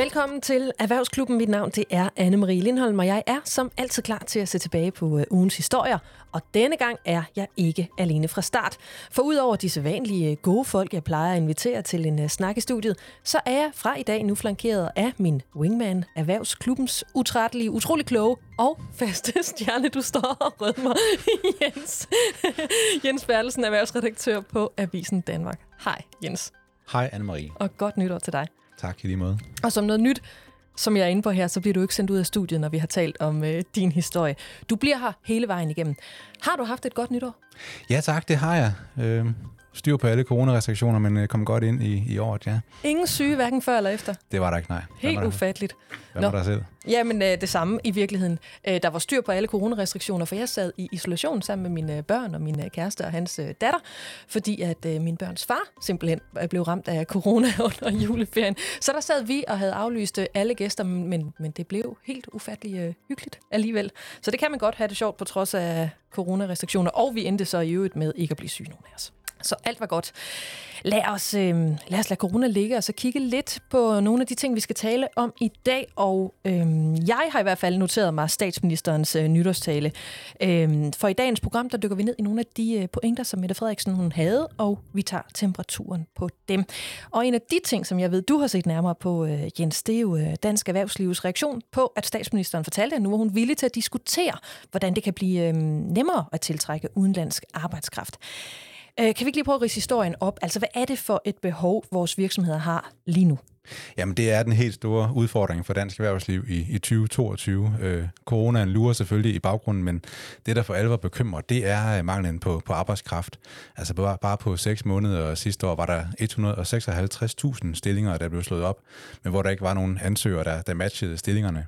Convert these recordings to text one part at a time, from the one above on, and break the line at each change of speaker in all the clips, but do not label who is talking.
Velkommen til Erhvervsklubben. Mit navn det er Anne-Marie Lindholm, og jeg er som altid klar til at se tilbage på uh, ugens historier. Og denne gang er jeg ikke alene fra start. For udover de sædvanlige gode folk, jeg plejer at invitere til en uh, snak i studiet, så er jeg fra i dag nu flankeret af min wingman, Erhvervsklubbens utrættelige, utrolig kloge og faste stjerne, du står og rødmer, Jens. Jens Bertelsen, erhvervsredaktør på Avisen Danmark. Hej, Jens.
Hej, Anne-Marie.
Og godt nytår til dig.
Tak i lige måde.
Og som noget nyt, som jeg er inde på her, så bliver du ikke sendt ud af studiet, når vi har talt om øh, din historie. Du bliver her hele vejen igennem. Har du haft et godt nytår?
Ja tak, det har jeg. Øh, styr på alle coronarestriktioner, men øh, kom godt ind i, i året, ja.
Ingen syge, hverken før eller efter?
Det var der ikke, nej.
Helt ufatteligt.
Hvad var der selv?
Jamen, øh, det samme i virkeligheden. Øh, der var styr på alle coronarestriktioner, for jeg sad i isolation sammen med mine børn og min kæreste og hans øh, datter, fordi at øh, min børns far simpelthen blev ramt af corona under juleferien. Så der sad vi og havde aflyst øh, alle gæster, men, men det blev helt ufatteligt øh, hyggeligt alligevel. Så det kan man godt have det sjovt på trods af coronarestriktioner, og vi endte så i øvrigt med ikke at blive syge nogen af os. Så alt var godt. Lad os, øh, lad os lade corona ligge og så kigge lidt på nogle af de ting, vi skal tale om i dag. Og øh, jeg har i hvert fald noteret mig statsministerens øh, nytårstale. Øh, for i dagens program, der dykker vi ned i nogle af de øh, pointer, som Mette Frederiksen hun havde, og vi tager temperaturen på dem. Og en af de ting, som jeg ved, du har set nærmere på, øh, Jens, det er jo øh, Dansk Erhvervslivs reaktion på, at statsministeren fortalte, at nu er hun villig til at diskutere, hvordan det kan blive øh, nemmere at tiltrække udenlandsk arbejdskraft. Øh, kan vi ikke lige prøve at rise historien op? Altså, hvad er det for et behov, vores virksomheder har lige nu?
Jamen, det er den helt store udfordring for dansk erhvervsliv i, i 2022. Øh, coronaen lurer selvfølgelig i baggrunden, men det, der for alvor bekymrer, det er øh, manglen på, på arbejdskraft. Altså bare, bare på seks måneder sidste år var der 156.000 stillinger, der blev slået op, men hvor der ikke var nogen ansøgere, der, der matchede stillingerne.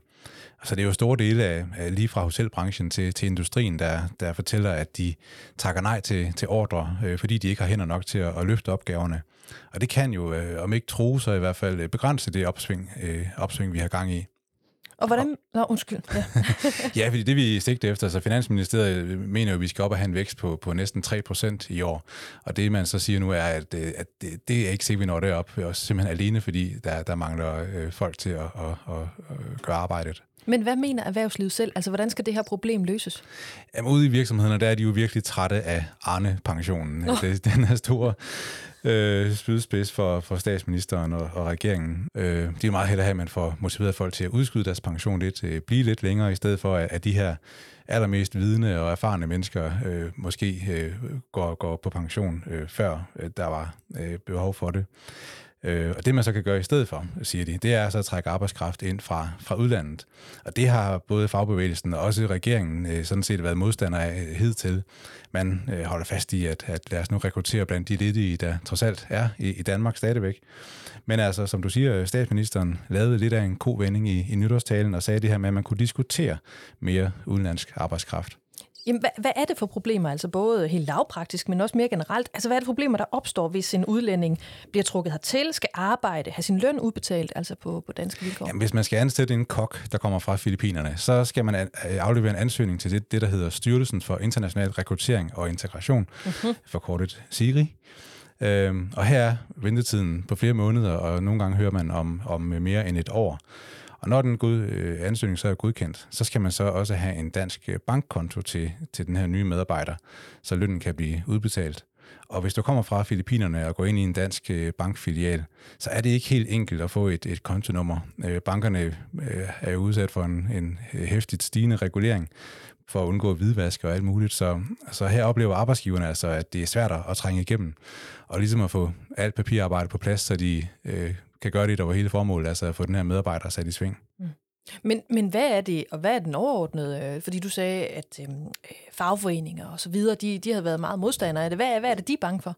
Så det er jo store dele af, lige fra hotelbranchen til, til industrien, der, der fortæller, at de takker nej til, til ordre, øh, fordi de ikke har hænder nok til at, at løfte opgaverne. Og det kan jo, øh, om ikke tro, så i hvert fald øh, begrænse det opsving, øh, opsving vi har gang i.
Og hvordan... Nå, undskyld. Ja.
ja, fordi det vi sigter efter, så Finansministeriet mener jo, at vi skal op og have en vækst på, på næsten 3% i år. Og det man så siger nu er, at, øh, at det, det er ikke sikkert, vi når det op. Også simpelthen alene, fordi der, der mangler øh, folk til at, at, at, at gøre arbejdet.
Men hvad mener erhvervslivet selv? Altså, hvordan skal det her problem løses?
Jamen, ude i virksomhederne, der er de jo virkelig trætte af Arne-pensionen. Oh. Det, den er store øh, spydspids for, for statsministeren og, og regeringen. Øh, de er meget hellere have, at man får motiveret folk til at udskyde deres pension lidt, øh, blive lidt længere, i stedet for, at, at de her allermest vidende og erfarne mennesker øh, måske øh, går, går på pension, øh, før øh, der var øh, behov for det. Øh, og det man så kan gøre i stedet for, siger de, det er så at trække arbejdskraft ind fra, fra udlandet. Og det har både fagbevægelsen og også regeringen øh, sådan set været modstander af øh, hidtil. Man øh, holder fast i, at, at lad os nu rekruttere blandt de ledige, der trods alt er i, i Danmark stadigvæk. Men altså, som du siger, statsministeren lavede lidt af en kovending i, i nytårstalen og sagde det her med, at man kunne diskutere mere udenlandsk arbejdskraft.
Jamen, hvad, hvad er det for problemer, altså både helt lavpraktisk, men også mere generelt? Altså, hvad er det for problemer, der opstår, hvis en udlænding bliver trukket hertil, skal arbejde, have sin løn udbetalt, altså på, på danske vilkår?
Jamen, hvis man skal ansætte en kok, der kommer fra Filippinerne, så skal man aflevere en ansøgning til det, det der hedder Styrelsen for International Rekruttering og Integration, uh-huh. forkortet SIRI. Øhm, og her er ventetiden på flere måneder, og nogle gange hører man om, om mere end et år. Og når den god, øh, ansøgning så er godkendt, så skal man så også have en dansk øh, bankkonto til, til den her nye medarbejder, så lønnen kan blive udbetalt. Og hvis du kommer fra Filippinerne og går ind i en dansk øh, bankfilial, så er det ikke helt enkelt at få et, et kontonummer. Øh, bankerne er jo udsat for en, en hæftigt stigende regulering for at undgå hvidvask og alt muligt. Så, så her oplever arbejdsgiverne altså, at det er svært at trænge igennem, og ligesom at få alt papirarbejde på plads, så de øh, kan gøre det, der var hele formålet, altså at få den her medarbejder sat i sving. Mm.
Men, men hvad er det, og hvad er den overordnede? Fordi du sagde, at øhm, øh, fagforeninger og så videre, de, de havde været meget modstandere af det. Hvad, hvad er det, de er bange for?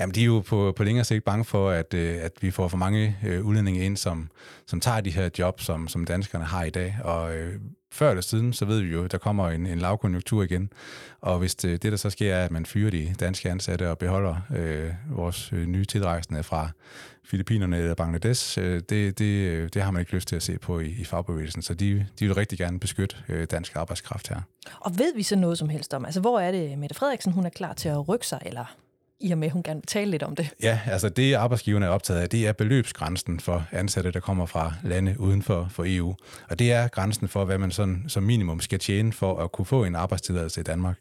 Jamen, de er jo på, på længere sigt bange for, at, øh, at vi får for mange øh, udlændinge ind, som, som tager de her job, som, som danskerne har i dag. Og øh, før eller siden, så ved vi jo, at der kommer en, en lavkonjunktur igen. Og hvis det, det, der så sker, er, at man fyrer de danske ansatte og beholder øh, vores øh, nye tilrejsende fra Filippinerne eller Bangladesh, øh, det, det, øh, det har man ikke lyst til at se på i, i fagbevægelsen. Så de, de vil rigtig gerne beskytte øh, dansk arbejdskraft her.
Og ved vi så noget som helst om, altså hvor er det Mette Frederiksen, hun er klar til at rykke sig, eller i og med, at hun gerne vil tale lidt om det.
Ja, altså det arbejdsgiverne er optaget af, det er beløbsgrænsen for ansatte, der kommer fra lande uden for, for EU. Og det er grænsen for, hvad man sådan, som minimum skal tjene for at kunne få en arbejdstilladelse i Danmark.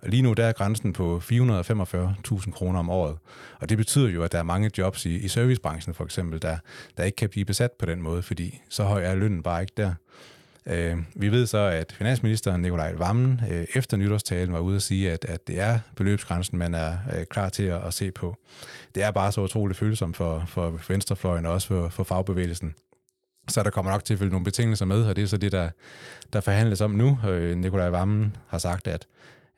Og lige nu der er grænsen på 445.000 kroner om året. Og det betyder jo, at der er mange jobs i, i servicebranchen for eksempel, der, der ikke kan blive besat på den måde, fordi så høj er lønnen bare ikke der. Øh, vi ved så, at finansministeren Nikolaj Vammen øh, efter nytårstalen var ude at sige, at, at det er beløbsgrænsen, man er øh, klar til at, at se på. Det er bare så utroligt følsomt for, for venstrefløjen og også for, for fagbevægelsen. Så der kommer nok til at følge nogle betingelser med, og det er så det, der, der forhandles om nu. Øh, Nikolaj Vammen har sagt, at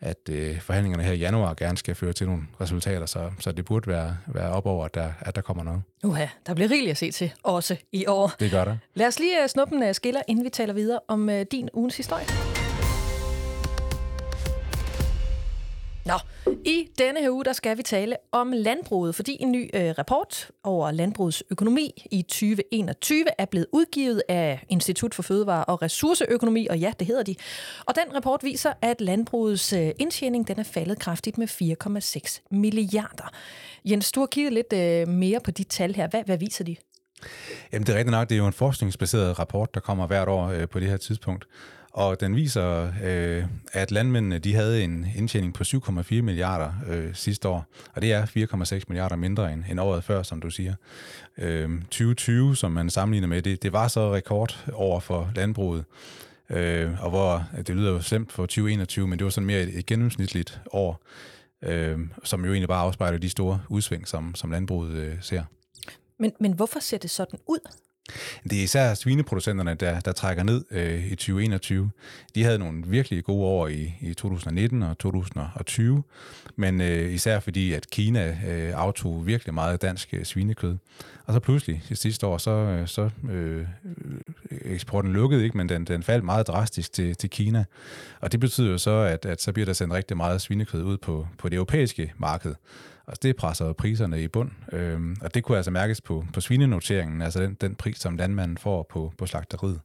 at øh, forhandlingerne her i januar gerne skal føre til nogle resultater, så, så det burde være, være op over, at der, at der kommer noget.
Uha, der bliver rigeligt at se til, også i år.
Det gør der.
Lad os lige uh, snuppe en uh, skiller, inden vi taler videre om uh, din ugens historie. Nå, i denne her uge, der skal vi tale om landbruget, fordi en ny øh, rapport over landbrugets økonomi i 2021 er blevet udgivet af Institut for Fødevare og Ressourceøkonomi, og ja, det hedder de. Og den rapport viser, at landbrugets øh, indtjening den er faldet kraftigt med 4,6 milliarder. Jens, du har kigget lidt øh, mere på de tal her. Hvad, hvad viser de?
Jamen det er rigtigt nok, det er jo en forskningsbaseret rapport, der kommer hvert år øh, på det her tidspunkt. Og den viser, øh, at landmændene de havde en indtjening på 7,4 milliarder øh, sidste år, og det er 4,6 milliarder mindre end, end året før, som du siger. Øh, 2020, som man sammenligner med, det, det var så rekord over for landbruget, øh, og hvor det lyder jo slemt for 2021, men det var sådan mere et, et gennemsnitligt år, øh, som jo egentlig bare afspejler de store udsving, som, som landbruget øh, ser.
Men, men hvorfor ser det sådan ud?
Det er især svineproducenterne, der, der trækker ned øh, i 2021. De havde nogle virkelig gode år i, i 2019 og 2020, men øh, især fordi, at Kina øh, aftog virkelig meget dansk øh, svinekød. Og så pludselig sidste år, så, øh, så øh, eksporten lukkede ikke, men den, den faldt meget drastisk til, til Kina. Og det betyder jo så, at, at så bliver der sendt rigtig meget svinekød ud på, på det europæiske marked. Og det presser priserne i bund. Øhm, og det kunne altså mærkes på, på svinenoteringen, altså den, den pris, som landmanden får på, på slagteriet.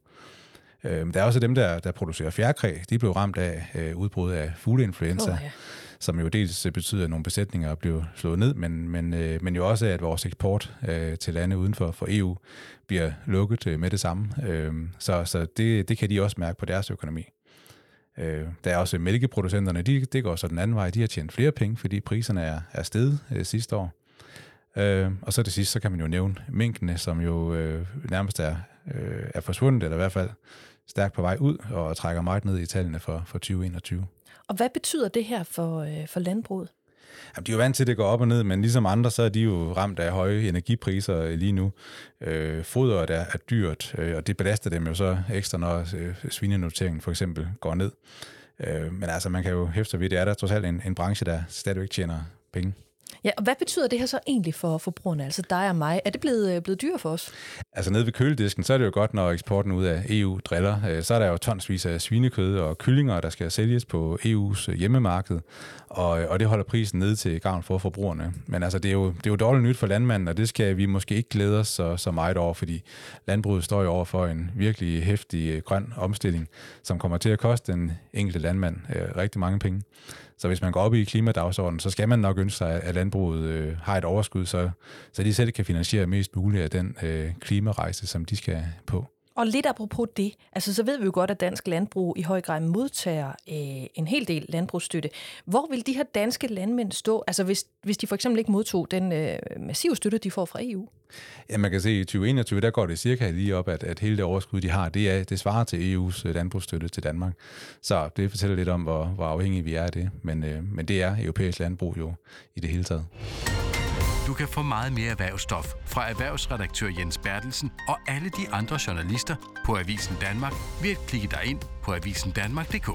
Øhm, der er også dem, der, der producerer fjerkræ. De blev ramt af øh, udbrud af fugleinfluenza, oh, ja. som jo dels betyder, at nogle besætninger bliver slået ned, men, men, øh, men jo også, at vores eksport øh, til lande uden for, for EU bliver lukket øh, med det samme. Øhm, så så det, det kan de også mærke på deres økonomi. Øh, der er også mælkeproducenterne, de, det går så den anden vej. De har tjent flere penge, fordi priserne er, er steget øh, sidste år. Øh, og så til sidst, så kan man jo nævne minkene, som jo øh, nærmest er, øh, er forsvundet, eller i hvert fald stærkt på vej ud, og trækker meget ned i tallene for, for 2021.
Og hvad betyder det her for, øh, for landbruget?
Jamen, de er jo vant til, at det går op og ned, men ligesom andre, så er de jo ramt af høje energipriser øh, lige nu. Øh, fodret er, er dyrt, øh, og det belaster dem jo så ekstra, når øh, svinenoteringen for eksempel går ned. Øh, men altså, man kan jo hæfte ved, det er der trods alt en, en branche, der stadigvæk tjener penge.
Ja, og hvad betyder det her så egentlig for forbrugerne, altså dig og mig? Er det blevet, øh, blevet dyrt for os?
Altså nede ved køledisken, så er det jo godt, når eksporten ud af EU driller. Øh, så er der jo tonsvis af svinekød og kyllinger, der skal sælges på EU's øh, hjemmemarked, og, og det holder prisen ned til gavn for forbrugerne. Men altså, det er jo, det er jo dårligt nyt for landmanden, og det skal vi måske ikke glæde os så, så meget over, fordi landbruget står jo over for en virkelig hæftig grøn omstilling, som kommer til at koste den enkelte landmand øh, rigtig mange penge. Så hvis man går op i klimadagsordenen, så skal man nok ønske sig, at landbruget øh, har et overskud, så, så de selv kan finansiere mest muligt af den øh, klimarejse, som de skal på.
Og lidt apropos det, altså så ved vi jo godt, at dansk landbrug i høj grad modtager øh, en hel del landbrugsstøtte. Hvor vil de her danske landmænd stå, altså hvis, hvis de for eksempel ikke modtog den øh, massive støtte, de får fra EU?
Ja, man kan se, i 2021, der går det cirka lige op, at, at hele det overskud, de har, det, er, det svarer til EU's øh, landbrugsstøtte til Danmark. Så det fortæller lidt om, hvor, hvor afhængige vi er af det. Men, øh, men det er europæisk landbrug jo i det hele taget.
Du kan få meget mere erhvervsstof fra erhvervsredaktør Jens Bertelsen og alle de andre journalister på Avisen Danmark ved at klikke dig ind på avisendanmark.dk.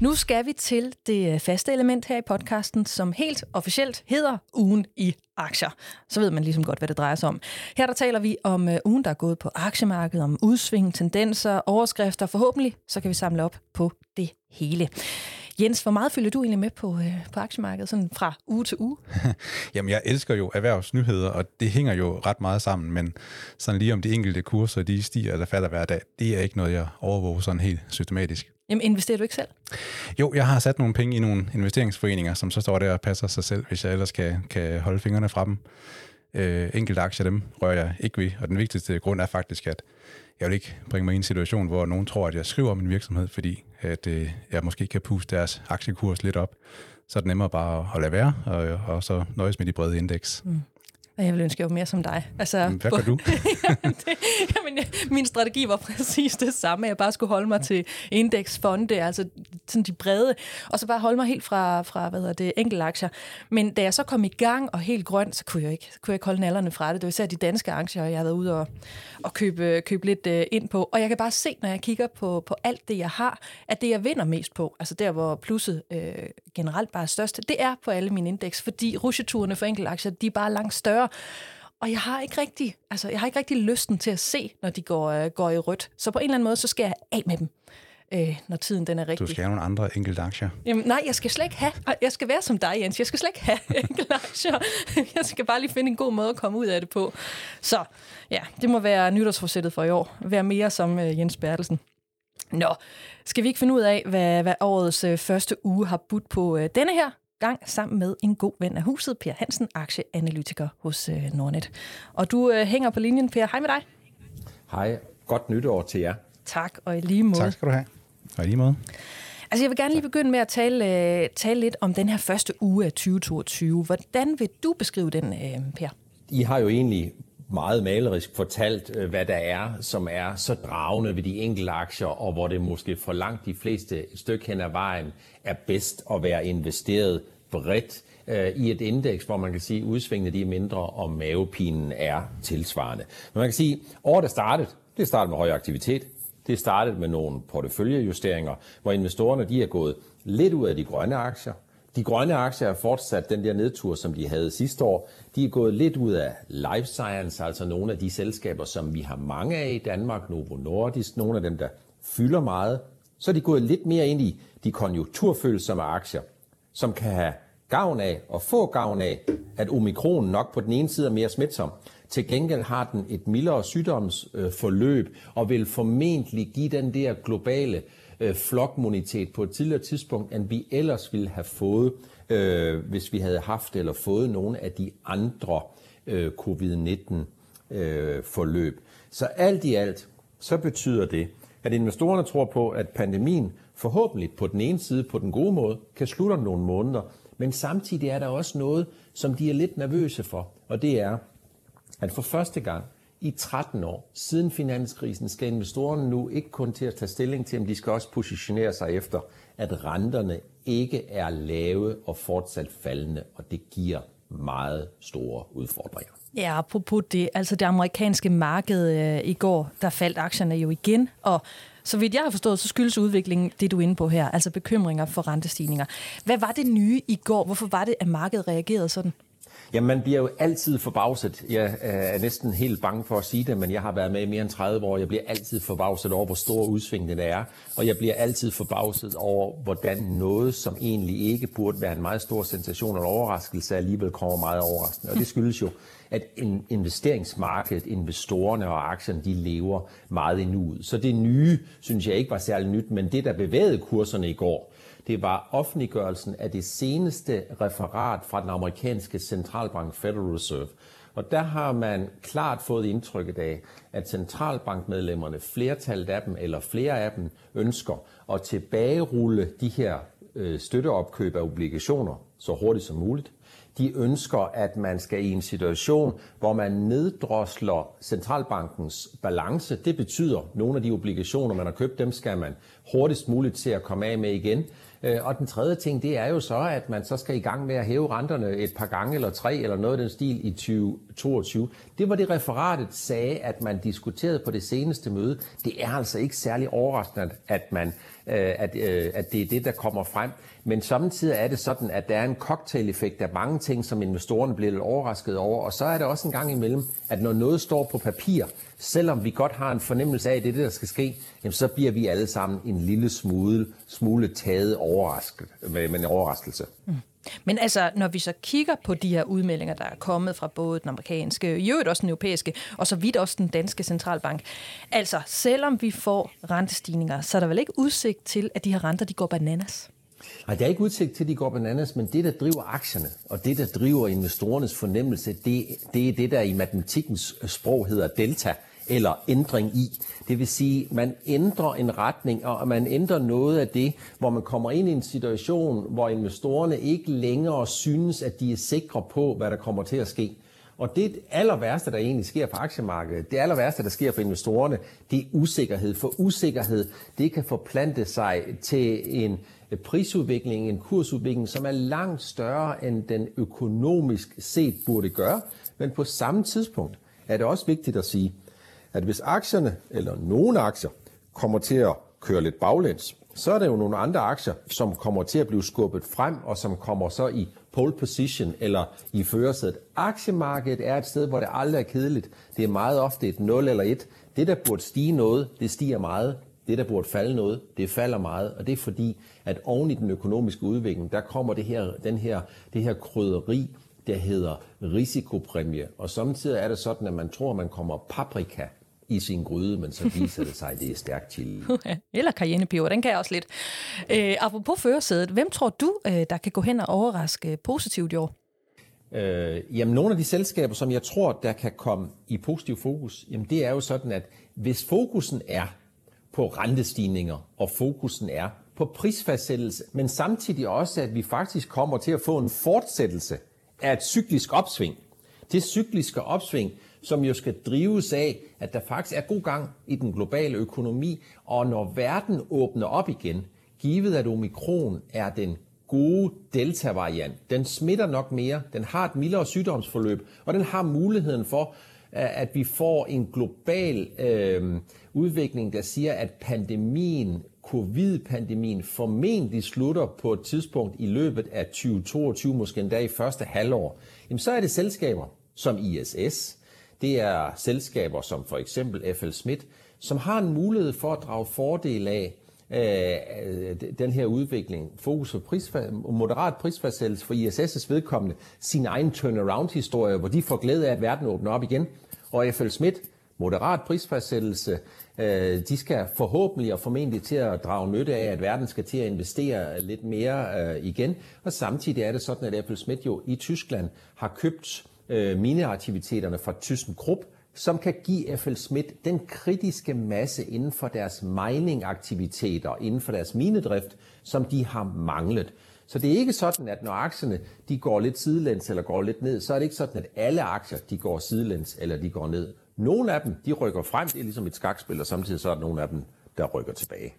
Nu skal vi til det øh, faste element her i podcasten, som helt officielt hedder Ugen i aktier. Så ved man ligesom godt, hvad det drejer sig om. Her der taler vi om øh, ugen, der er gået på aktiemarkedet, om udsving, tendenser, overskrifter. Forhåbentlig så kan vi samle op på det hele. Jens, hvor meget følger du egentlig med på, øh, på aktiemarkedet, sådan fra uge til uge?
Jamen, jeg elsker jo erhvervsnyheder, og det hænger jo ret meget sammen, men sådan lige om de enkelte kurser, de stiger eller falder hver dag, det er ikke noget, jeg overvåger sådan helt systematisk.
Jamen, investerer du ikke selv?
Jo, jeg har sat nogle penge i nogle investeringsforeninger, som så står der og passer sig selv, hvis jeg ellers kan, kan holde fingrene fra dem. Øh, enkelte aktier, dem rører jeg ikke ved, og den vigtigste grund er faktisk, at jeg vil ikke bringe mig i en situation, hvor nogen tror, at jeg skriver om en virksomhed, fordi at, øh, jeg måske kan puste deres aktiekurs lidt op. Så er det nemmere bare at lade være, og, og så nøjes med de brede indeks. Mm.
Og jeg vil ønske, jeg var mere som dig.
Altså, Hvad gør du?
jamen, det, jamen, min strategi var præcis det samme. Jeg bare skulle holde mig til indeksfonde, altså sådan de brede, og så bare holde mig helt fra, fra hvad hedder det, enkelte aktier. Men da jeg så kom i gang og helt grøn, så kunne jeg ikke, kunne jeg ikke holde nallerne fra det. Det var især de danske aktier, jeg har været ude og, og købe, købe lidt uh, ind på. Og jeg kan bare se, når jeg kigger på, på alt det, jeg har, at det, jeg vinder mest på, altså der, hvor plusset uh, generelt bare er størst, det er på alle mine indeks, fordi rusjeturene for enkelte aktier, de er bare langt større og jeg har ikke rigtig, altså, jeg har ikke rigtig lysten til at se, når de går, øh, går i rødt. Så på en eller anden måde, så skal jeg af med dem, øh, når tiden den er rigtig.
Du skal have nogle andre enkelte aktier.
Jamen, nej, jeg skal slet ikke have. Jeg skal være som dig, Jens. Jeg skal slet ikke have enkelte aktier. Jeg skal bare lige finde en god måde at komme ud af det på. Så ja, det må være nytårsforsættet for i år. Være mere som øh, Jens Bertelsen. Nå, skal vi ikke finde ud af, hvad, hvad årets øh, første uge har budt på øh, denne her gang sammen med en god ven af huset, Per Hansen, aktieanalytiker hos øh, Nordnet. Og du øh, hænger på linjen, Per. Hej med dig.
Hej. Godt nytår til jer.
Tak, og i lige måde.
Tak skal du have. Og i lige måde.
Altså, jeg vil gerne lige begynde med at tale, øh, tale lidt om den her første uge af 2022. Hvordan vil du beskrive den, øh, Per?
I har jo egentlig meget malerisk fortalt, øh, hvad der er, som er så dragende ved de enkelte aktier, og hvor det måske for langt de fleste et stykke hen ad vejen er bedst at være investeret bredt øh, i et indeks, hvor man kan sige, at udsvingene de er mindre, og mavepinen er tilsvarende. Men man kan sige, at året er startet. Det startede med høj aktivitet. Det startede med nogle porteføljejusteringer, hvor investorerne de er gået lidt ud af de grønne aktier, de grønne aktier har fortsat den der nedtur, som de havde sidste år. De er gået lidt ud af life science, altså nogle af de selskaber, som vi har mange af i Danmark, Novo Nordisk, nogle af dem, der fylder meget. Så er de gået lidt mere ind i de konjunkturfølsomme aktier, som kan have gavn af og få gavn af, at omikron nok på den ene side er mere smitsom. Til gengæld har den et mildere sygdomsforløb øh, og vil formentlig give den der globale øh, Øh, flokmonitet på et tidligere tidspunkt, end vi ellers ville have fået, øh, hvis vi havde haft eller fået nogle af de andre øh, covid-19-forløb. Øh, så alt i alt, så betyder det, at investorerne tror på, at pandemien forhåbentlig på den ene side, på den gode måde, kan slutte om nogle måneder, men samtidig er der også noget, som de er lidt nervøse for, og det er, at for første gang i 13 år siden finanskrisen skal investorerne nu ikke kun til at tage stilling til, om de skal også positionere sig efter, at renterne ikke er lave og fortsat faldende, og det giver meget store udfordringer.
Ja, apropos det, altså det amerikanske marked øh, i går, der faldt aktierne jo igen, og så vidt jeg har forstået, så skyldes udviklingen det, du er inde på her, altså bekymringer for rentestigninger. Hvad var det nye i går? Hvorfor var det, at markedet reagerede sådan?
Jamen, man bliver jo altid forbavset. Jeg øh, er næsten helt bange for at sige det, men jeg har været med i mere end 30 år. Jeg bliver altid forbavset over, hvor store udsving det er. Og jeg bliver altid forbavset over, hvordan noget, som egentlig ikke burde være en meget stor sensation og overraskelse, alligevel kommer meget overraskende. Og det skyldes jo, at investeringsmarkedet, investorerne og aktierne, de lever meget i nuet. Så det nye, synes jeg ikke var særlig nyt, men det, der bevægede kurserne i går, det var offentliggørelsen af det seneste referat fra den amerikanske centralbank Federal Reserve. Og der har man klart fået indtrykket af, at centralbankmedlemmerne, flertallet af dem eller flere af dem, ønsker at tilbagerulle de her øh, støtteopkøb af obligationer så hurtigt som muligt. De ønsker, at man skal i en situation, hvor man neddrosler centralbankens balance. Det betyder, at nogle af de obligationer, man har købt, dem skal man hurtigst muligt til at komme af med igen. Øh, og den tredje ting, det er jo så, at man så skal i gang med at hæve renterne et par gange eller tre eller noget af den stil i 20 2022. Det var det referatet sagde, at man diskuterede på det seneste møde. Det er altså ikke særlig overraskende, at, man, øh, at, øh, at det er det, der kommer frem. Men samtidig er det sådan, at der er en cocktail-effekt af mange ting, som investorerne bliver lidt overrasket over. Og så er det også en gang imellem, at når noget står på papir, selvom vi godt har en fornemmelse af, at det er det, der skal ske, jamen så bliver vi alle sammen en lille smule, smule taget overrasket, med, med en overraskelse. Mm.
Men altså, når vi så kigger på de her udmeldinger, der er kommet fra både den amerikanske, i øvrigt også den europæiske, og så vidt også den danske centralbank. Altså, selvom vi får rentestigninger, så er der vel ikke udsigt til, at de her renter, de går bananas?
Nej, der er ikke udsigt til, at de går bananas, men det, der driver aktierne, og det, der driver investorernes fornemmelse, det, det er det, der i matematikkens sprog hedder delta, eller ændring i. Det vil sige, man ændrer en retning, og man ændrer noget af det, hvor man kommer ind i en situation, hvor investorerne ikke længere synes, at de er sikre på, hvad der kommer til at ske. Og det aller værste, der egentlig sker på aktiemarkedet, det aller værste, der sker for investorerne, det er usikkerhed. For usikkerhed, det kan forplante sig til en prisudvikling, en kursudvikling, som er langt større, end den økonomisk set burde gøre. Men på samme tidspunkt er det også vigtigt at sige, at hvis aktierne, eller nogle aktier, kommer til at køre lidt baglæns, så er der jo nogle andre aktier, som kommer til at blive skubbet frem, og som kommer så i pole position eller i førersædet. Aktiemarkedet er et sted, hvor det aldrig er kedeligt. Det er meget ofte et 0 eller 1. Det, der burde stige noget, det stiger meget. Det, der burde falde noget, det falder meget. Og det er fordi, at oven i den økonomiske udvikling, der kommer det her, den her, det her krydderi, der hedder risikopræmie. Og samtidig er det sådan, at man tror, at man kommer paprika i sin gryde, men så viser det sig, at det er stærkt chili.
Eller cayennepeber, den kan jeg også lidt. Øh, apropos førersædet, hvem tror du, øh, der kan gå hen og overraske positivt i år?
Øh, jamen nogle af de selskaber, som jeg tror, der kan komme i positiv fokus, jamen det er jo sådan, at hvis fokusen er på rentestigninger, og fokusen er på prisfastsættelse, men samtidig også, at vi faktisk kommer til at få en fortsættelse af et cyklisk opsving. Det cykliske opsving, som jo skal drives af, at der faktisk er god gang i den globale økonomi, og når verden åbner op igen, givet at omikron er den gode delta-variant, den smitter nok mere, den har et mildere sygdomsforløb, og den har muligheden for, øh, at vi får en global øh, udvikling, der siger, at pandemien, covid-pandemien, formentlig slutter på et tidspunkt i løbet af 2022, måske endda i første halvår, jamen så er det selskaber som ISS, det er selskaber som for eksempel FL Schmidt, som har en mulighed for at drage fordel af øh, øh den her udvikling. Fokus på prisfald, moderat prisfastsættelse for ISS' vedkommende, sin egen turnaround-historie, hvor de får glæde af, at verden åbner op igen. Og FL Schmidt, moderat prisfastsættelse, øh, de skal forhåbentlig og formentlig til at drage nytte af, at verden skal til at investere lidt mere øh, igen. Og samtidig er det sådan, at FL Schmidt jo i Tyskland har købt øh, mineaktiviteterne fra ThyssenKrupp, som kan give FL Schmidt den kritiske masse inden for deres mining-aktiviteter, inden for deres minedrift, som de har manglet. Så det er ikke sådan, at når aktierne de går lidt sidelæns eller går lidt ned, så er det ikke sådan, at alle aktier de går sidelæns eller de går ned. Nogle af dem de rykker frem, det er ligesom et skakspil, og samtidig så er der nogle af dem, der rykker tilbage.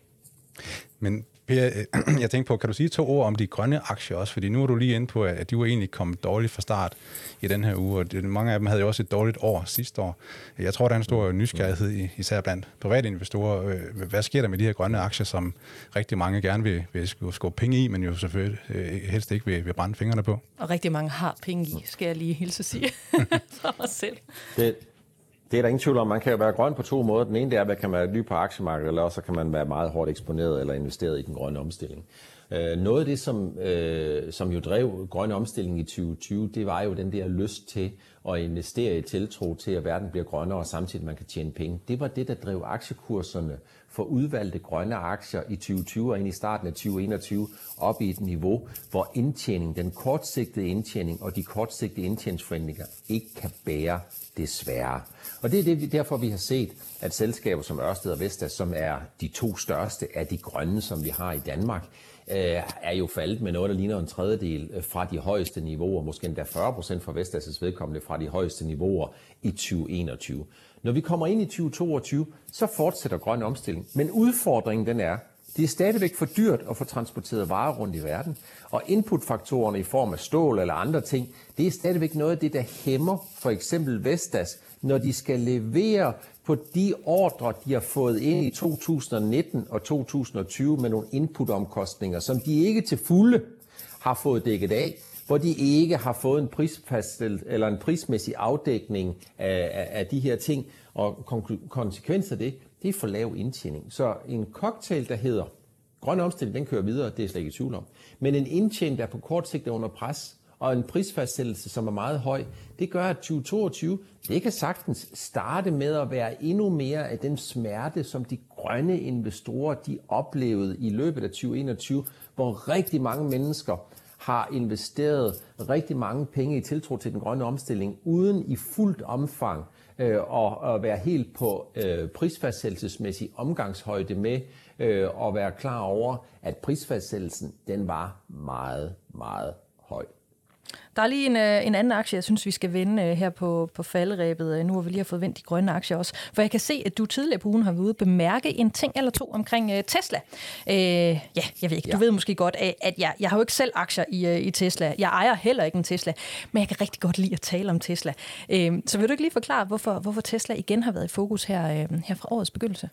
Men Per, jeg tænkte på, kan du sige to ord om de grønne aktier også? Fordi nu er du lige inde på, at de var egentlig kommet dårligt fra start i den her uge, og mange af dem havde jo også et dårligt år sidste år. Jeg tror, der er en stor nysgerrighed, især blandt private investorer. Øh, hvad sker der med de her grønne aktier, som rigtig mange gerne vil, vil skubbe penge i, men jo selvfølgelig øh, helst ikke vil, vil brænde fingrene på?
Og rigtig mange har penge i, skal jeg lige hilse sige for mig selv.
Det, det er der ingen tvivl om. Man kan jo være grøn på to måder. Den ene det er, at man kan være ny på aktiemarkedet, eller også kan man være meget hårdt eksponeret eller investeret i den grønne omstilling. Øh, noget af det, som, øh, som jo drev grønne omstilling i 2020, det var jo den der lyst til at investere i tiltro til, at verden bliver grønnere, og samtidig man kan tjene penge. Det var det, der drev aktiekurserne for udvalgte grønne aktier i 2020 og ind i starten af 2021 op i et niveau, hvor indtjening, den kortsigtede indtjening og de kortsigtede indtjeningsforventninger ikke kan bære desværre. Og det er det, derfor, vi har set, at selskaber som Ørsted og Vestas, som er de to største af de grønne, som vi har i Danmark, øh, er jo faldet med noget, der ligner en tredjedel øh, fra de højeste niveauer, måske endda 40 procent for Vestas' vedkommende fra de højeste niveauer i 2021. Når vi kommer ind i 2022, så fortsætter grøn omstilling. Men udfordringen den er, det er stadigvæk for dyrt at få transporteret varer rundt i verden, og inputfaktorerne i form af stål eller andre ting, det er stadigvæk noget af det, der hæmmer for eksempel Vestas, når de skal levere på de ordre, de har fået ind i 2019 og 2020 med nogle inputomkostninger, som de ikke til fulde har fået dækket af, hvor de ikke har fået en prisfaststillet eller en prismæssig afdækning af, af, af de her ting, og konsekvenser af det, det er for lav indtjening. Så en cocktail, der hedder grøn omstilling, den kører videre, det er slet ikke i tvivl om. Men en indtjening, der på kort sigt er under pres, og en prisfastsættelse, som er meget høj, det gør, at 2022, det kan sagtens starte med at være endnu mere af den smerte, som de grønne investorer, de oplevede i løbet af 2021, hvor rigtig mange mennesker har investeret rigtig mange penge i tiltro til den grønne omstilling, uden i fuldt omfang øh, og at være helt på øh, prisfastsættelsesmæssig omgangshøjde med øh, og være klar over, at prisfastsættelsen den var meget, meget høj.
Der er lige en, øh, en anden aktie, jeg synes, vi skal vende øh, her på, på falderæbet, øh, nu hvor vi lige har fået vendt de grønne aktier også. For jeg kan se, at du tidligere på ugen har været ude bemærke en ting eller to omkring uh, Tesla. Uh, ja, jeg ved ikke, du ved måske godt, at jeg, jeg har jo ikke selv aktier i, uh, i Tesla. Jeg ejer heller ikke en Tesla, men jeg kan rigtig godt lide at tale om Tesla. Uh, så vil du ikke lige forklare, hvorfor, hvorfor Tesla igen har været i fokus her, uh, her fra årets begyndelse?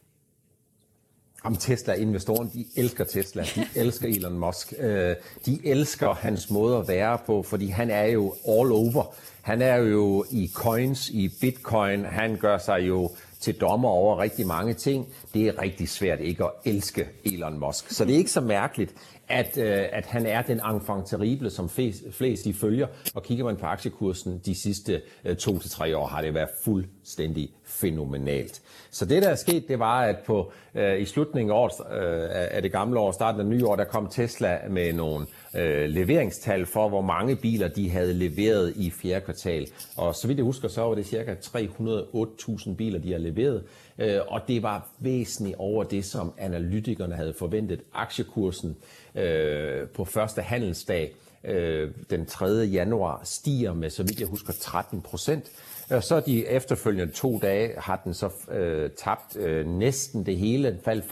Om Tesla-investorerne, de elsker Tesla, de elsker Elon Musk, øh, de elsker hans måde at være på, fordi han er jo all over. Han er jo i coins, i bitcoin, han gør sig jo til dommer over rigtig mange ting. Det er rigtig svært ikke at elske Elon Musk. Så det er ikke så mærkeligt, at, øh, at han er den enfant terrible, som flest, flest de følger. Og kigger man på aktiekursen de sidste øh, to til tre år, har det været fuldstændig fænomenalt. Så det, der er sket, det var, at på øh, i slutningen af, året, øh, af det gamle år, starten af nye år, der kom Tesla med nogle øh, leveringstal for, hvor mange biler de havde leveret i fjerde kvartal. Og så vidt jeg husker, så var det cirka 308.000 biler, de har leveret. Øh, og det var væsentligt over det, som analytikerne havde forventet. Aktiekursen øh, på første handelsdag øh, den 3. januar stiger med, så vidt jeg husker, 13 procent. Og så de efterfølgende to dage har den så øh, tabt øh, næsten det hele. Den faldt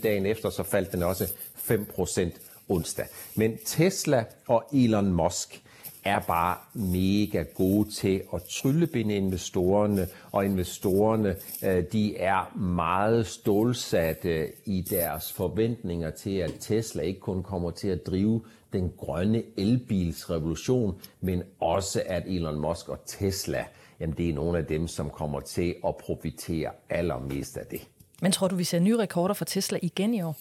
5% dagen efter, så faldt den også 5% onsdag. Men Tesla og Elon Musk er bare mega gode til at tryllebinde investorerne, og investorerne øh, de er meget stålsatte øh, i deres forventninger til, at Tesla ikke kun kommer til at drive den grønne elbilsrevolution, men også at Elon Musk og Tesla, jamen det er nogle af dem, som kommer til at profitere allermest af det.
Men tror du, vi ser nye rekorder for Tesla igen i år?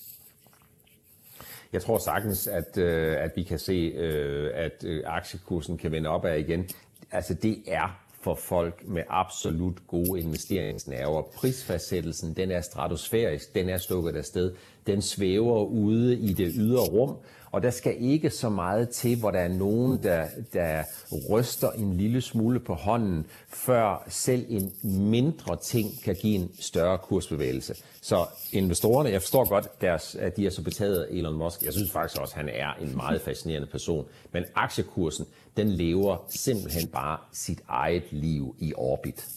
Jeg tror sagtens, at, øh, at vi kan se, øh, at øh, aktiekursen kan vende opad igen. Altså det er for folk med absolut gode investeringsnerver. Prisfastsættelsen, den er stratosfærisk, den er stukket afsted. Den svæver ude i det ydre rum, og der skal ikke så meget til, hvor der er nogen, der, der ryster en lille smule på hånden, før selv en mindre ting kan give en større kursbevægelse. Så investorerne, jeg forstår godt, deres, at de er så betaget af Elon Musk. Jeg synes faktisk også, at han er en meget fascinerende person. Men aktiekursen, den lever simpelthen bare sit eget liv i orbit.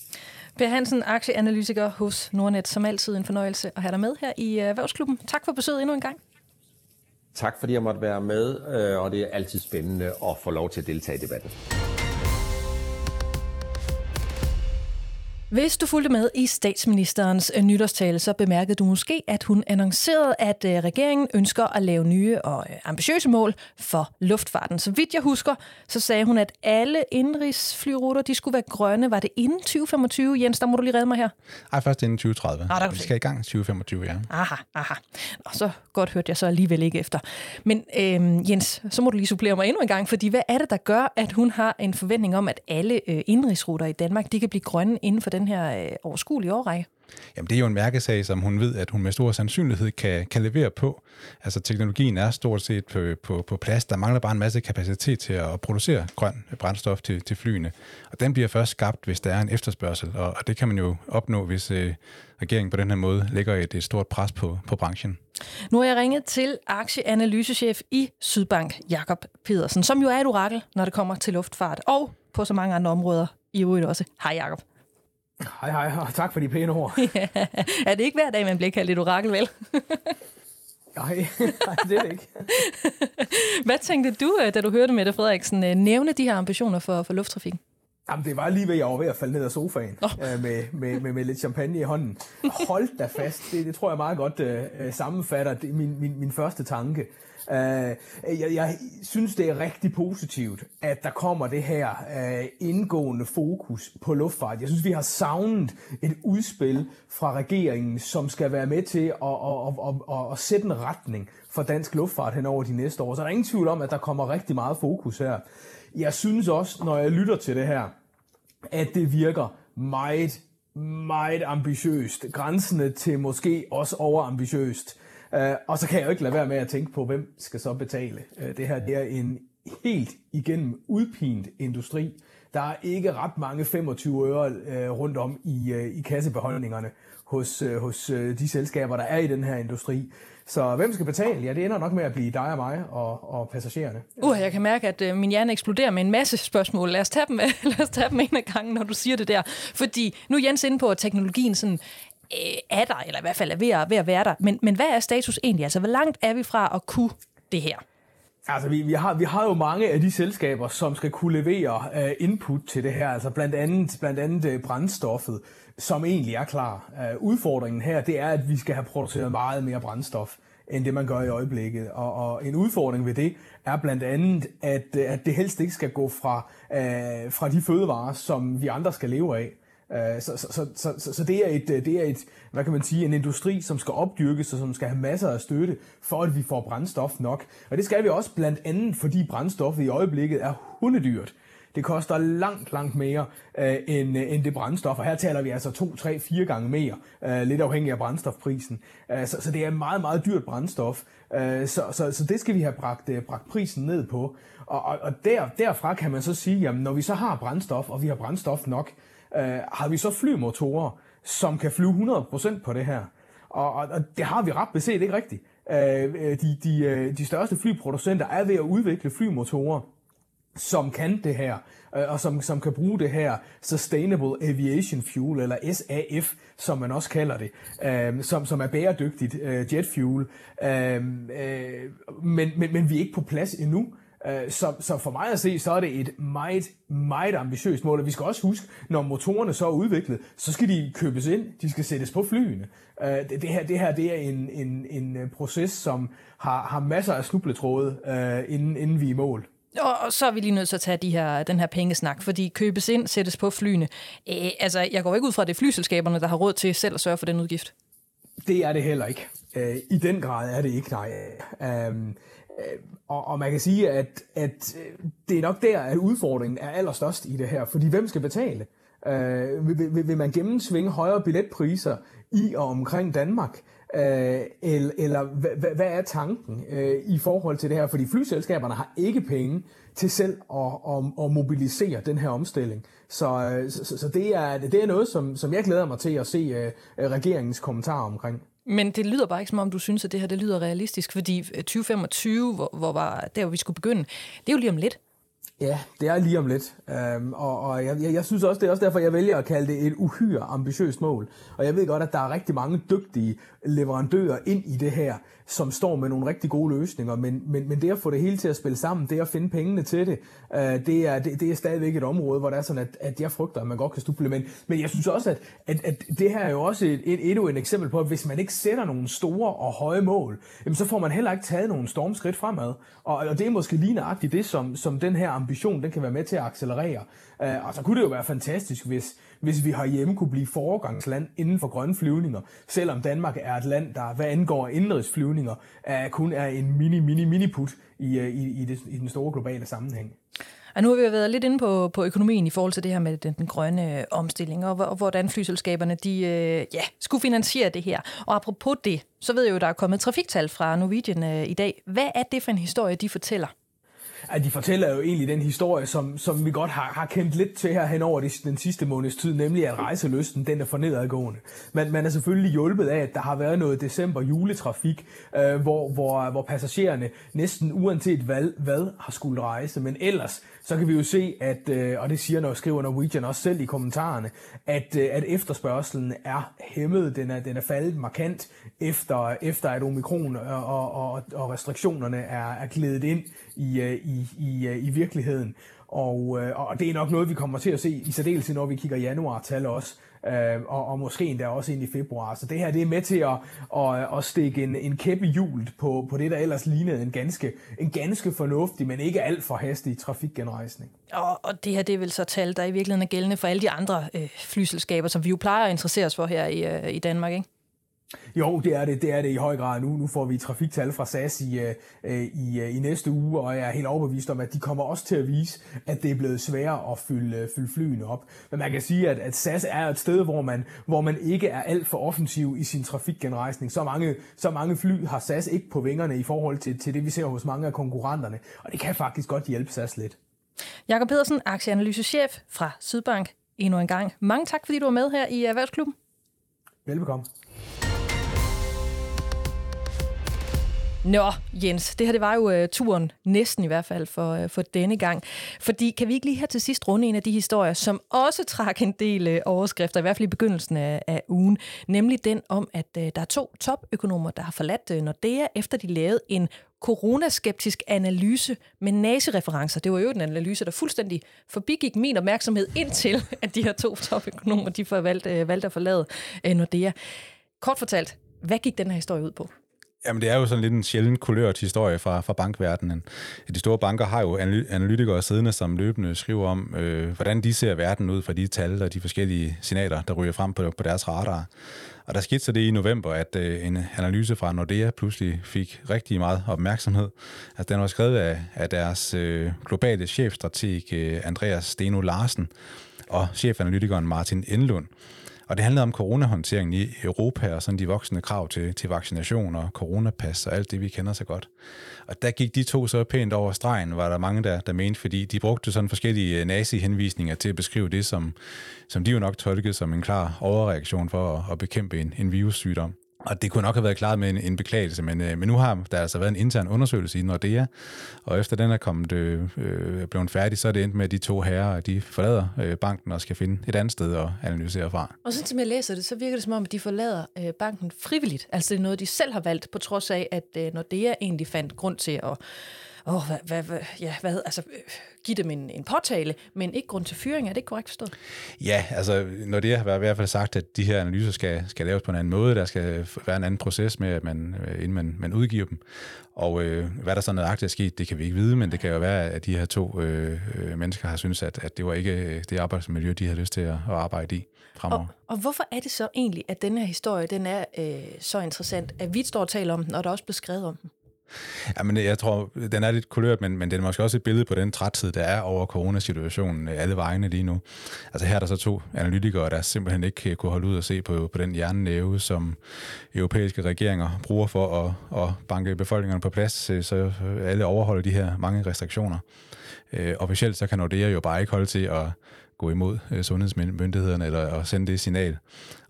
Per Hansen, aktieanalytiker hos Nordnet. Som altid en fornøjelse at have dig med her i øh, Erhvervsklubben. Tak for besøget endnu en gang.
Tak fordi jeg måtte være med, øh, og det er altid spændende at få lov til at deltage i debatten.
Hvis du fulgte med i statsministerens øh, nytårstale, så bemærkede du måske, at hun annoncerede, at øh, regeringen ønsker at lave nye og øh, ambitiøse mål for luftfarten. Så vidt jeg husker, så sagde hun, at alle indrigsflyruter de skulle være grønne. Var det inden 2025? Jens, der må du lige redde mig her.
Ej, først inden 2030.
Ah, der
Vi skal i gang 2025, ja.
Aha, aha. Og så godt hørte jeg så alligevel ikke efter. Men øh, Jens, så må du lige supplere mig endnu en gang, fordi hvad er det, der gør, at hun har en forventning om, at alle indrigsruter i Danmark, de kan blive grønne inden for den her øh, overskuelige årrække?
Jamen, det er jo en mærkesag, som hun ved, at hun med stor sandsynlighed kan, kan levere på. Altså, teknologien er stort set på, på, på plads. Der mangler bare en masse kapacitet til at producere grøn brændstof til, til flyene. Og den bliver først skabt, hvis der er en efterspørgsel. Og, og det kan man jo opnå, hvis øh, regeringen på den her måde lægger et, et stort pres på, på branchen.
Nu har jeg ringet til aktieanalysechef i Sydbank, Jakob Pedersen, som jo er et orakel, når det kommer til luftfart, og på så mange andre områder i øvrigt også. Hej Jakob.
Hej hej, og tak for de pæne ord.
ja, er det ikke hver dag, man bliver kaldt et orakel, vel?
nej, nej, det er det ikke.
Hvad tænkte du, øh, da du hørte Mette Frederiksen øh, nævne de her ambitioner for, for lufttrafikken?
Jamen, det var lige ved, jeg var ved at falde ned af sofaen oh. øh, med, med, med, med lidt champagne i hånden. Hold da fast. Det, det tror jeg meget godt øh, øh sammenfatter det, min, min, min første tanke. Uh, jeg, jeg synes, det er rigtig positivt, at der kommer det her uh, indgående fokus på luftfart. Jeg synes, vi har savnet et udspil fra regeringen, som skal være med til at, at, at, at, at sætte en retning for dansk luftfart hen over de næste år. Så der er ingen tvivl om, at der kommer rigtig meget fokus her. Jeg synes også, når jeg lytter til det her, at det virker meget, meget ambitiøst. Grænsende til måske også overambitiøst. Uh, og så kan jeg jo ikke lade være med at tænke på, hvem skal så betale. Uh, det her det er en helt igennem udpint industri. Der er ikke ret mange 25 øre uh, rundt om i, i kassebeholdningerne hos, hos de selskaber, der er i den her industri. Så hvem skal betale? Ja, det ender nok med at blive dig og mig og, og passagererne.
Uh, jeg kan mærke, at øh, min hjerne eksploderer med en masse spørgsmål. Lad os tage dem, lad os tage dem en af gangen, når du siger det der. Fordi nu er Jens inde på, at teknologien sådan, øh, er der, eller i hvert fald er ved at, ved at være der. Men, men hvad er status egentlig? Altså, hvor langt er vi fra at kunne det her?
Altså, vi, vi, har, vi har jo mange af de selskaber, som skal kunne levere uh, input til det her, altså blandt andet, blandt andet uh, brændstoffet, som egentlig er klar. Uh, udfordringen her, det er, at vi skal have produceret meget mere brændstof end det man gør i øjeblikket. Og, og en udfordring ved det er blandt andet, at, at det helst ikke skal gå fra, uh, fra de fødevarer, som vi andre skal leve af. Så, så, så, så, så det, er et, det er et, hvad kan man sige, en industri, som skal opdyrkes og som skal have masser af støtte, for at vi får brændstof nok. Og det skal vi også blandt andet, fordi brændstoffet i øjeblikket er hundedyrt. Det koster langt, langt mere øh, end, øh, end det brændstof, og her taler vi altså to, tre, fire gange mere, øh, lidt afhængig af brændstofprisen. Øh, så, så det er meget, meget dyrt brændstof, øh, så, så, så det skal vi have bragt, øh, bragt prisen ned på. Og, og, og der, derfra kan man så sige, jamen når vi så har brændstof, og vi har brændstof nok, øh, Øh, har vi så flymotorer, som kan flyve 100% på det her. Og, og, og det har vi ret beset ikke rigtigt. Øh, øh de, de, øh, de største flyproducenter er ved at udvikle flymotorer, som kan det her, og som, som kan bruge det her Sustainable Aviation Fuel, eller SAF, som man også kalder det, øh, som, som er bæredygtigt øh, jet fuel. Øh, øh, men, men, men vi er ikke på plads endnu. Øh, så, så for mig at se, så er det et meget, meget ambitiøst mål. Og vi skal også huske, når motorerne så er udviklet, så skal de købes ind, de skal sættes på flyene. Øh, det, her, det her det er en, en, en proces, som har, har masser af snubletråde, øh, inden, inden vi er i mål.
Og så er vi lige nødt til at tage de her, den her pengesnak, fordi købes ind, sættes på flyene. Æ, altså, jeg går ikke ud fra, at det er flyselskaberne, der har råd til selv at sørge for den udgift.
Det er det heller ikke. I den grad er det ikke, nej. Øh, Øh, og, og man kan sige, at, at øh, det er nok der, at udfordringen er allerstørst i det her. Fordi hvem skal betale? Øh, vil, vil, vil man gennemsvinge højere billetpriser i og omkring Danmark? Øh, eller eller hvad, hvad er tanken øh, i forhold til det her? Fordi flyselskaberne har ikke penge til selv at, at, at mobilisere den her omstilling. Så, øh, så, så det, er, det er noget, som, som jeg glæder mig til at se øh, regeringens kommentarer omkring.
Men det lyder bare ikke som om, du synes, at det her det lyder realistisk, fordi øh, 2025, hvor, hvor var der, hvor vi skulle begynde, det er jo lige om lidt.
Ja, det er lige om lidt. Øhm, og og jeg, jeg, jeg synes også, det er også derfor, jeg vælger at kalde det et uhyre ambitiøst mål. Og jeg ved godt, at der er rigtig mange dygtige leverandører ind i det her, som står med nogle rigtig gode løsninger. Men, men, men det at få det hele til at spille sammen, det at finde pengene til det, øh, det, er, det, det er stadigvæk et område, hvor det er sådan, at, at jeg frygter, at man godt kan stuble. Men, men jeg synes også, at, at, at det her er jo også et, et, endnu et eksempel på, at hvis man ikke sætter nogle store og høje mål, jamen så får man heller ikke taget nogle stormskridt fremad. Og, og det er måske lige nøjagtigt det, som, som den her ambition, den kan være med til at accelerere. Uh, og så kunne det jo være fantastisk, hvis, hvis vi hjemme kunne blive foregangsland inden for grønne flyvninger, selvom Danmark er et land, der hvad angår indrigsflyvninger, er, kun er en mini, mini, mini put i, øh, i, i, det, i den store globale sammenhæng.
Og nu har vi været lidt inde på, på økonomien i forhold til det her med den, den grønne omstilling, og, og hvordan flyselskaberne de, øh, ja, skulle finansiere det her. Og apropos det, så ved jeg jo, der er kommet trafiktal fra Norwegian øh, i dag. Hvad er det for en historie, de fortæller?
At de fortæller jo egentlig den historie, som, som vi godt har, har kendt lidt til her hen over den sidste måneds tid, nemlig at rejseløsten den er for nedadgående. Men man er selvfølgelig hjulpet af, at der har været noget december juletrafik, øh, hvor, hvor, hvor passagererne næsten uanset hvad, hvad har skulle rejse. Men ellers så kan vi jo se, at, øh, og det siger når skriver Norwegian også selv i kommentarerne, at, øh, at efterspørgselen er hæmmet, den er, den er faldet markant efter, efter at omikron øh, og, og, og restriktionerne er, er glædet ind i, øh, i i, i, øh, i virkeligheden. Og, øh, og det er nok noget, vi kommer til at se i særdeleshed, når vi kigger januar-tal også, øh, og, og måske endda også ind i februar. Så det her det er med til at, at, at stikke en, en kæppe i på, på det, der ellers lignede en ganske, en ganske fornuftig, men ikke alt for hastig trafikgenrejsning.
Og, og det her det er vel så tal, der i virkeligheden er gældende for alle de andre øh, flyselskaber, som vi jo plejer at interessere os for her i, øh, i Danmark, ikke?
Jo, det er det, det er det i høj grad nu. Nu får vi trafiktal fra SAS i, øh, i, øh, i næste uge, og jeg er helt overbevist om, at de kommer også til at vise, at det er blevet sværere at fylde, øh, fylde flyene op. Men man kan sige, at, at SAS er et sted, hvor man, hvor man ikke er alt for offensiv i sin trafikgenrejsning. Så mange, så mange fly har SAS ikke på vingerne i forhold til, til det, vi ser hos mange af konkurrenterne, og det kan faktisk godt hjælpe SAS lidt.
Jakob Pedersen, aktieanalysechef fra Sydbank, endnu en gang. Mange tak, fordi du var med her i Erhvervsklubben.
Velbekomme.
Nå, Jens, det her det var jo uh, turen, næsten i hvert fald, for, uh, for denne gang. Fordi kan vi ikke lige her til sidst runde en af de historier, som også trak en del uh, overskrifter, i hvert fald i begyndelsen af, af ugen, nemlig den om, at uh, der er to topøkonomer, der har forladt uh, Nordea, efter de lavede en coronaskeptisk analyse med nazireferencer. Det var jo en analyse, der fuldstændig forbigik min opmærksomhed indtil, at de her to topøkonomer, de får valgt, uh, valgt at forlade uh, Nordea. Kort fortalt, hvad gik den her historie ud på?
Jamen, det er jo sådan lidt en sjælden kulørt historie fra, fra bankverdenen. De store banker har jo analytikere siddende, som løbende skriver om, øh, hvordan de ser verden ud fra de tal og de forskellige signaler, der ryger frem på, på deres radar. Og der skete så det i november, at øh, en analyse fra Nordea pludselig fik rigtig meget opmærksomhed. Altså, den var skrevet af, af deres øh, globale chefstrateg øh, Andreas Steno Larsen og chefanalytikeren Martin Enlund. Og det handlede om coronahåndteringen i Europa og sådan de voksende krav til, til vaccination og coronapas og alt det, vi kender så godt. Og der gik de to så pænt over stregen, var der mange, der, der mente, fordi de brugte sådan forskellige øh, nazi-henvisninger til at beskrive det, som, som de jo nok tolkede som en klar overreaktion for at, at bekæmpe en, en virussygdom. Og det kunne nok have været klaret med en, en beklagelse, men, øh, men nu har der altså været en intern undersøgelse i Nordea, og efter den er kommet, øh, øh blevet færdig, så er det endt med, at de to herrer, de forlader øh, banken og skal finde et andet sted at analysere fra.
Og sådan som jeg læser det, så virker det som om, at de forlader øh, banken frivilligt. Altså det er noget, de selv har valgt, på trods af, at øh, Nordea egentlig fandt grund til at åh, hvad, hvad, hvad, ja, hvad, altså, give dem en, en påtale, men ikke grund til fyring. Er det ikke korrekt forstået?
Ja, altså når det har i hvert fald sagt, at de her analyser skal, skal laves på en anden måde, der skal være en anden proces med, at man, øh, inden man, man udgiver dem. Og øh, hvad der så nøjagtigt er sket, det kan vi ikke vide, men det kan jo være, at de her to øh, øh mennesker har syntes, at, at det var ikke øh, det arbejdsmiljø, de havde lyst til at, at arbejde i fremover.
Og, og hvorfor er det så egentlig, at den her historie den er øh, så interessant, at vi står og taler om den, og der også blevet skrevet om den?
Ja, men jeg tror, den er lidt kulørt, men, men den er måske også et billede på den træthed, der er over coronasituationen øh, alle vejene lige nu. Altså her er der så to analytikere, der simpelthen ikke øh, kunne holde ud og se på, på den hjernenæve, som europæiske regeringer bruger for at, at banke befolkningerne på plads, øh, så alle overholder de her mange restriktioner. Øh, officielt så kan Nordea jo bare ikke holde til at gå imod øh, sundhedsmyndighederne eller at sende det signal.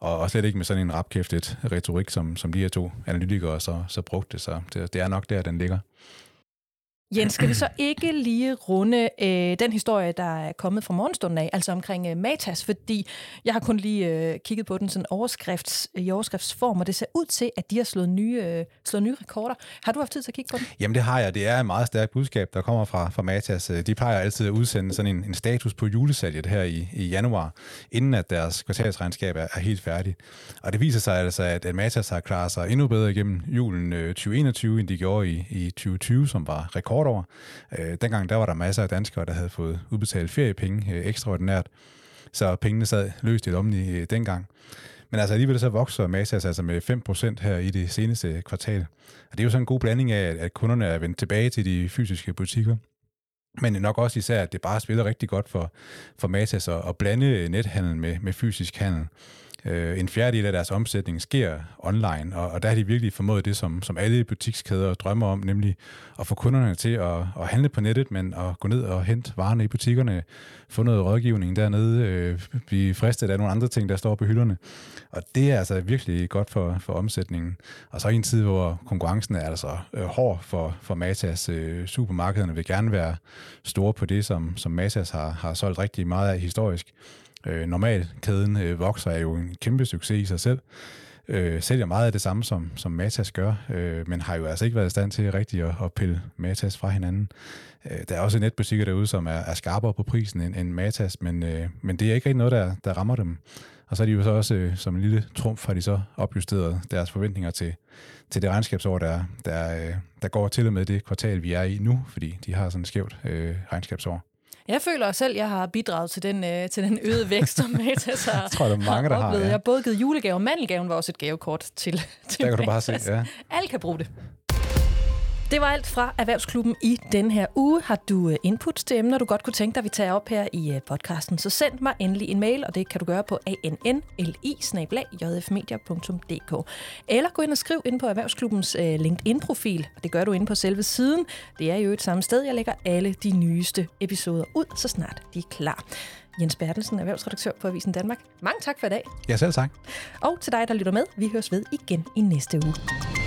Og, og slet ikke med sådan en rapkæftet retorik, som, som de her to analytikere så, så brugte. Så det, det er nok der, den ligger.
Jens, skal vi så ikke lige runde øh, den historie, der er kommet fra morgenstunden af, altså omkring øh, Matas, fordi jeg har kun lige øh, kigget på den sådan overskrifts, i overskriftsform, og det ser ud til, at de har slået nye, øh, slået nye rekorder. Har du haft tid til at kigge på den?
Jamen det har jeg. Det er et meget stærkt budskab, der kommer fra, fra Matas. Øh, de plejer altid at udsende sådan en, en status på julesalget her i, i januar, inden at deres kvartalsregnskab er, er helt færdigt. Og det viser sig altså, at, at Matas har klaret sig endnu bedre igennem julen øh, 2021, end de gjorde i, i 2020, som var rekord over. Øh, dengang der var der masser af danskere, der havde fået udbetalt feriepenge øh, ekstraordinært, så pengene sad løst i lommen i øh, dengang. Men altså alligevel så vokser Matas altså med 5% her i det seneste kvartal. Og det er jo sådan en god blanding af, at kunderne er vendt tilbage til de fysiske butikker, men nok også især, at det bare spiller rigtig godt for, for Matas at, at blande øh, nethandel med, med fysisk handel. Øh, en fjerdedel af deres omsætning sker online, og, og der har de virkelig formået det, som, som alle butikskæder drømmer om, nemlig at få kunderne til at, at handle på nettet, men at gå ned og hente varerne i butikkerne, få noget rådgivning dernede, øh, blive fristet af nogle andre ting, der står på hylderne. Og det er altså virkelig godt for, for omsætningen. Og så i en tid, hvor konkurrencen er altså øh, hård for, for Matas. Øh, supermarkederne vil gerne være store på det, som, som Matas har, har solgt rigtig meget af historisk øh, normalkæden øh, vokser, er jo en kæmpe succes i sig selv. øh, sælger meget af det samme, som, som Matas gør, øh, men har jo altså ikke været i stand til rigtigt at, at pille Matas fra hinanden. Øh, der er også netbutikker derude, som er, er skarpere på prisen end, end Matas, men, øh, men det er ikke rigtig noget, der, der rammer dem. Og så er de jo så også, øh, som en lille trumf, har de så opjusteret deres forventninger til, til det regnskabsår, der, der, øh, der går til og med det kvartal, vi er i nu, fordi de har sådan et skævt øh, regnskabsår.
Jeg føler selv, at jeg har bidraget til den, øh, til den øgede vækst, som Matas har
Jeg tror, der er mange, der har.
oplevet.
Ja.
Jeg har både givet julegave, og mandelgaven var også et gavekort til, til
Der kan du bare se,
Matas.
ja.
Alle kan bruge det. Det var alt fra Erhvervsklubben i den her uge. Har du øh, input til emner, du godt kunne tænke dig, vi tager op her i øh, podcasten, så send mig endelig en mail, og det kan du gøre på annli Eller gå ind og skriv ind på Erhvervsklubbens øh, LinkedIn-profil, og det gør du inde på selve siden. Det er jo et samme sted, jeg lægger alle de nyeste episoder ud, så snart de er klar. Jens Bertelsen, erhvervsredaktør på Avisen Danmark. Mange tak for i dag.
Ja, selv tak.
Og til dig, der lytter med, vi høres ved igen i næste uge.